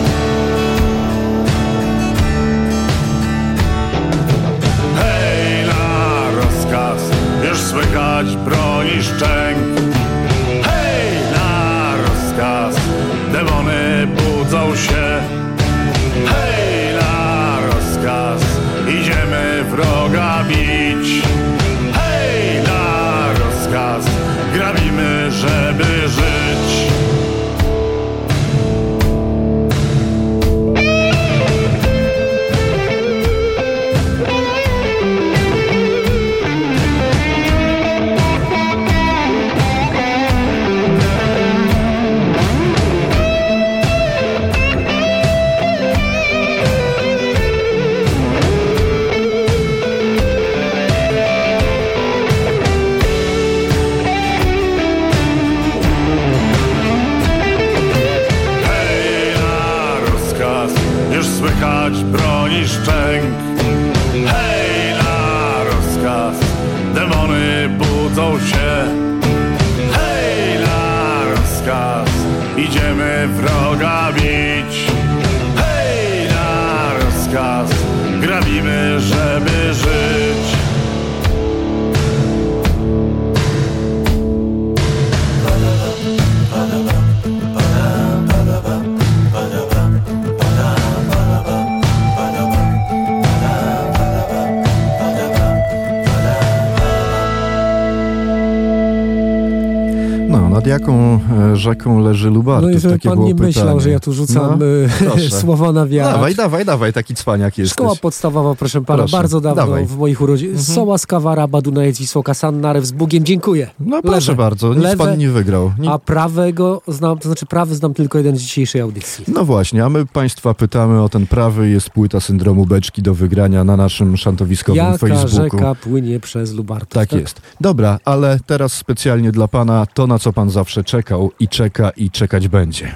rzeką leży Lubartów? No i żeby Takie pan nie pytanie. myślał, że ja tu rzucam No, proszę. [LAUGHS] słowa na wiatr. Dawaj, dawaj, dawaj, taki cwaniak jesteś. Szkoła podstawowa, proszę pana, Proszę, bardzo dawno dawaj. w moich urodzinach. Mhm. Soła, Skawara, Badunajec, Wisłoka, Sannarew z Bugiem, dziękuję. No proszę bardzo, nic pan nie wygrał. A prawego znam, to znaczy prawy znam tylko jeden z dzisiejszej audycji. No właśnie, a my państwa pytamy o ten prawy. Jest płyta syndromu beczki do wygrania na naszym szantowiskowym Jaka Facebooku. rzeka płynie przez Lubartów? Tak jest. Dobra, ale teraz specjalnie dla pana to, na co pan zawsze czekał i czeka i czekać będzie.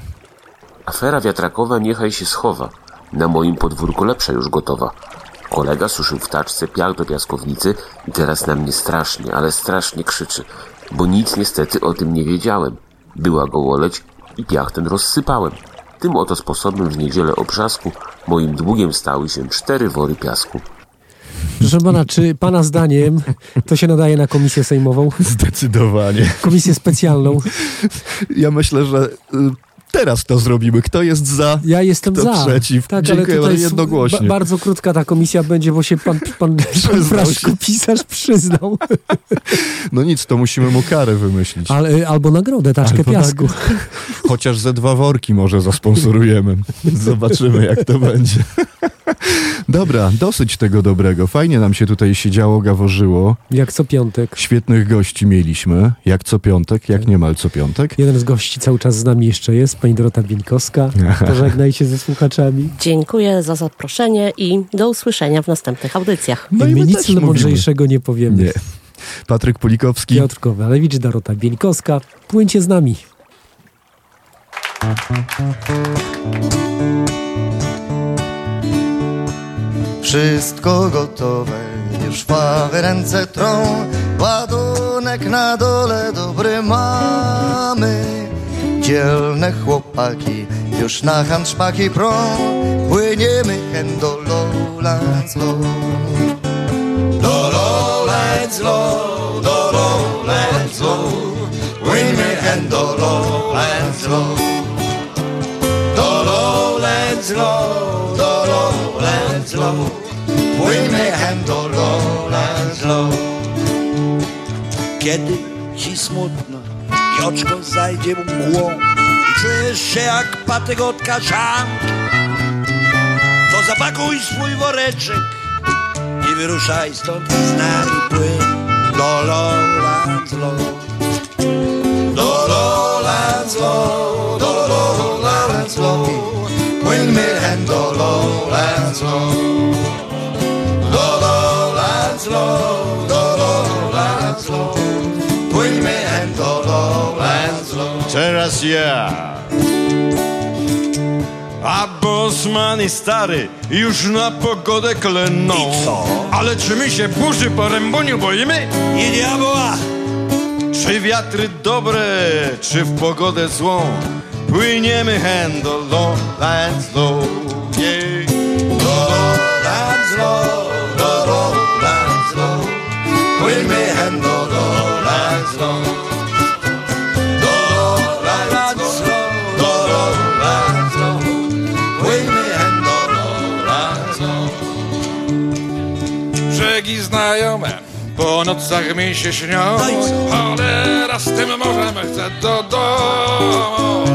Afera wiatrakowa niechaj się schowa. Na moim podwórku lepsza już gotowa. Kolega suszył w taczce piach do piaskownicy i teraz na mnie strasznie, ale strasznie krzyczy, bo nic niestety o tym nie wiedziałem. Była gołoleć i piach ten rozsypałem. Tym oto sposobem w niedzielę obrzasku moim długiem stały się cztery wory piasku. Proszę pana, czy pana zdaniem to się nadaje na komisję sejmową? Zdecydowanie. Komisję specjalną? Ja myślę, że y, teraz to zrobimy. Kto jest za? Ja jestem kto za. przeciw? Tak, Dziękuję ale jednogłośnie. Ba bardzo krótka ta komisja będzie, bo się pan, pan, [LAUGHS] pan się. pisarz przyznał. No nic, to musimy mu karę wymyślić. Ale, albo nagrodę, taczkę Albo piasku. [LAUGHS] Chociaż ze dwa worki może zasponsorujemy. [LAUGHS] Zobaczymy, jak to będzie. Dobra, dosyć tego dobrego. Fajnie nam się tutaj siedziało, gaworzyło. Jak co piątek. Świetnych gości mieliśmy. Jak co piątek, jak niemal co piątek. Jeden z gości cały czas z nami jeszcze jest, pani Dorota Bieńkowska. [LAUGHS] Pożegnaj się ze słuchaczami. Dziękuję za zaproszenie i do usłyszenia w następnych audycjach. No I my my nic mądrzejszego nie powiemy. Nie. Patryk Pulikowski. Piotr Kowalewicz, Darota Bieńkowska. Płyńcie z nami. Wszystko gotowe, już fawy ręce trą Ładunek na dole dobry mamy Dzielne chłopaki. Już na handszpaki prą Płyniemy hen do Lowlands Low. Do Lowlands Low, do Lowlands Low. Płyniemy hen do Lowlands Low. Do Lowlands Low, do Lowlands Low. Płyniemy hen do Lowlands Low. Kiedy ci smutno i oczko zajdzie mgłą. I czujesz się jak patyk od kaszanki, to zapakuj swój woreczek i wyruszaj stąd z nami płyn. Do Lowlands Low. Do Lowlands Low, do Lowlands Low Płyńmy hen do Lowlands Low Teraz ja. A Bosman i stary już na pogodę kleną. I co? Ale czy my się burzy po rębuniu boimy? I diabła! Czy wiatry dobre, czy w pogodę złą? Płyniemy hen do Low. Yeah. Low, znajome, po nocach mi się śnią. Cholera z tym morzem chcę do domu.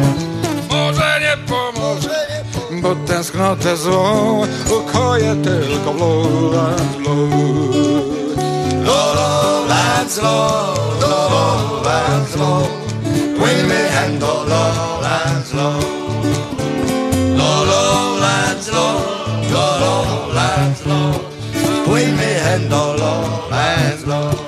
Może nie pomoże, bo tęsknotę złą Ukoję tylko w Lowlands Low Do Lowlands Low, do Lowlands Low Płyńmy hen do Lowlands Low Do Lowlands Low, do Lowlands Low Płyńmy hen do Lowlands Low Do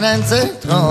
ręce trą.